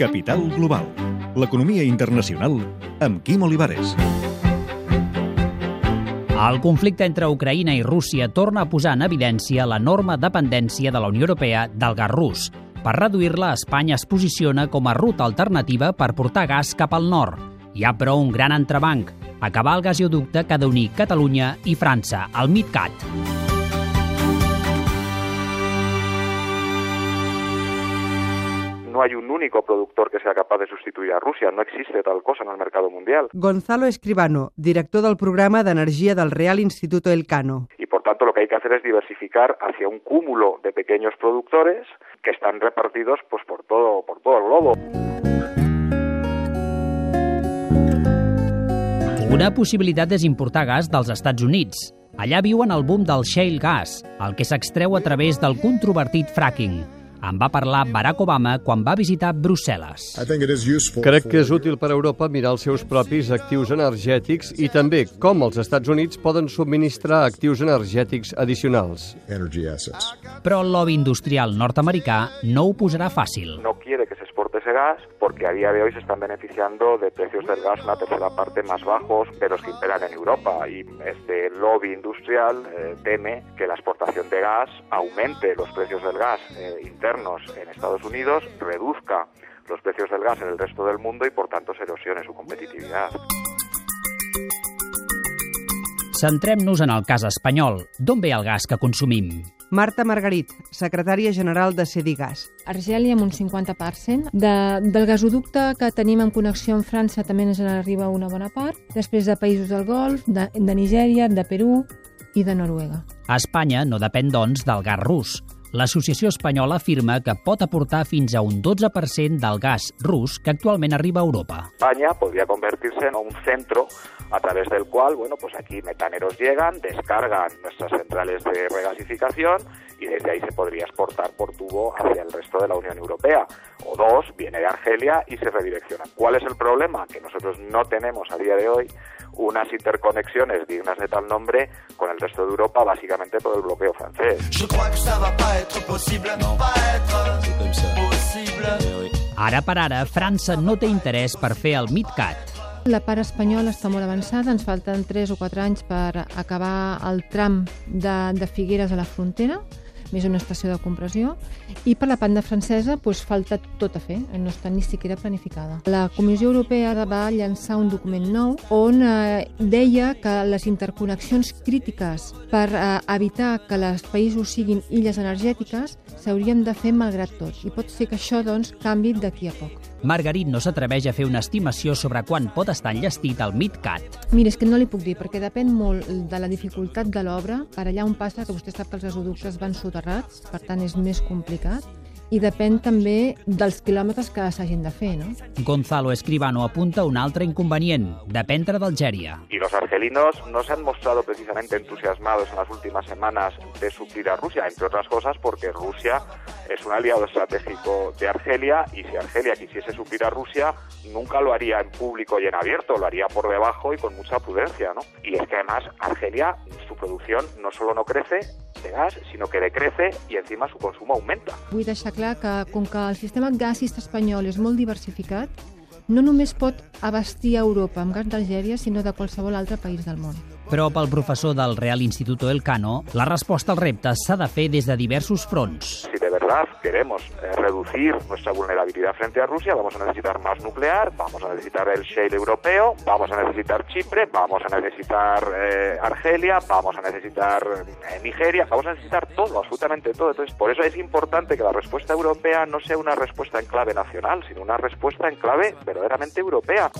Capital Global. L'economia internacional amb Quim Olivares. El conflicte entre Ucraïna i Rússia torna a posar en evidència l'enorme dependència de la Unió Europea del gas rus. Per reduir-la, Espanya es posiciona com a ruta alternativa per portar gas cap al nord. Hi ha, però, un gran entrebanc, acabar el gasoducte que ha d'unir Catalunya i França, el MidCat. No hay un único productor que sea capaz de sustituir a Rusia. No existe tal cosa en el mercado mundial. Gonzalo Escribano, director del programa de energía del Real Instituto Elcano. Y por tanto lo que hay que hacer es diversificar hacia un cúmulo de pequeños productores que están repartidos pues por todo, por todo el globo. Una possibilitat és importar gas dels Estats Units. Allà viuen el boom del shale gas, el que s'extreu a través del controvertit fracking. En va parlar Barack Obama quan va visitar Brussel·les. Crec que és útil per a Europa mirar els seus propis actius energètics i també com els Estats Units poden subministrar actius energètics addicionals. Però el lobby industrial nord-americà no ho posarà fàcil. No quiere que se ese gas porque a día de hoy se están beneficiando de precios del gas una tercera parte más bajos de los que imperan en Europa y este lobby industrial eh, teme que la exportación de gas aumente los precios del gas eh, internos en Estados Unidos, reduzca los precios del gas en el resto del mundo y por tanto se erosione su competitividad. Centrem-nos en el cas espanyol. D'on ve el gas que consumim? Marta Margarit, secretària general de Cedigas. Argèlia amb un 50%. De, del gasoducte que tenim en connexió amb França també ens n'arriba una bona part. Després de països del Golf, de, de Nigèria, de Perú i de Noruega. A Espanya no depèn, doncs, del gas rus. L'Associació Espanyola afirma que pot aportar fins a un 12% del gas rus que actualment arriba a Europa. España convertirse en un centro a través del cual, bueno, pues aquí metaneros llegan, descargan nuestras centrales de regasificación y desde ahí se podría exportar por tubo hacia el resto de la Unión Europea. O dos, viene de Argelia y se redirecciona. ¿Cuál es el problema? Que nosotros no tenemos a día de hoy unas interconexiones dignas de tal nombre con el resto de Europa, básicamente por el bloqueo francés. Ara per ara, França no té interès per fer el MidCat. La part espanyola està molt avançada, ens falten 3 o 4 anys per acabar el tram de, de Figueres a la frontera, més una estació de compressió, i per la banda francesa doncs, falta tot a fer, no està ni siquiera planificada. La Comissió Europea va llançar un document nou on eh, deia que les interconnexions crítiques per eh, evitar que els països siguin illes energètiques s'haurien de fer malgrat tot, i pot ser que això doncs, canvi d'aquí a poc. Margarit no s'atreveix a fer una estimació sobre quan pot estar enllestit el MidCat. Mira, és que no li puc dir, perquè depèn molt de la dificultat de l'obra. Per allà on passa, que vostè sap que els gasoductes van soterrats, per tant és més complicat i depèn també dels quilòmetres que s'hagin de fer, no? Gonzalo Escribano apunta un altre inconvenient, dependre d'Algèria. Y los argelinos no se han mostrado precisamente entusiasmados en las últimas semanas de suplir a Rusia, entre otras cosas porque Rusia es un aliado estratégico de Argelia y si Argelia quisiese suplir a Rusia nunca lo haría en público y en abierto, lo haría por debajo y con mucha prudencia, ¿no? Y es que además Argelia, su producción no solo no crece de gas, sino que decrece y encima su consumo aumenta. Vull deixar clar que, com que el sistema gasista espanyol és molt diversificat, no només pot abastir a Europa amb gas d'Algèria, sinó de qualsevol altre país del món. Però pel professor del Real Instituto Elcano, la resposta als reptes s'ha de fer des de diversos fronts. Queremos eh, reducir nuestra vulnerabilidad frente a Rusia, vamos a necesitar más nuclear, vamos a necesitar el shale europeo, vamos a necesitar Chipre, vamos a necesitar eh, Argelia, vamos a necesitar eh, Nigeria, vamos a necesitar todo, absolutamente todo. Entonces, por eso es importante que la respuesta europea no sea una respuesta en clave nacional, sino una respuesta en clave verdaderamente europea.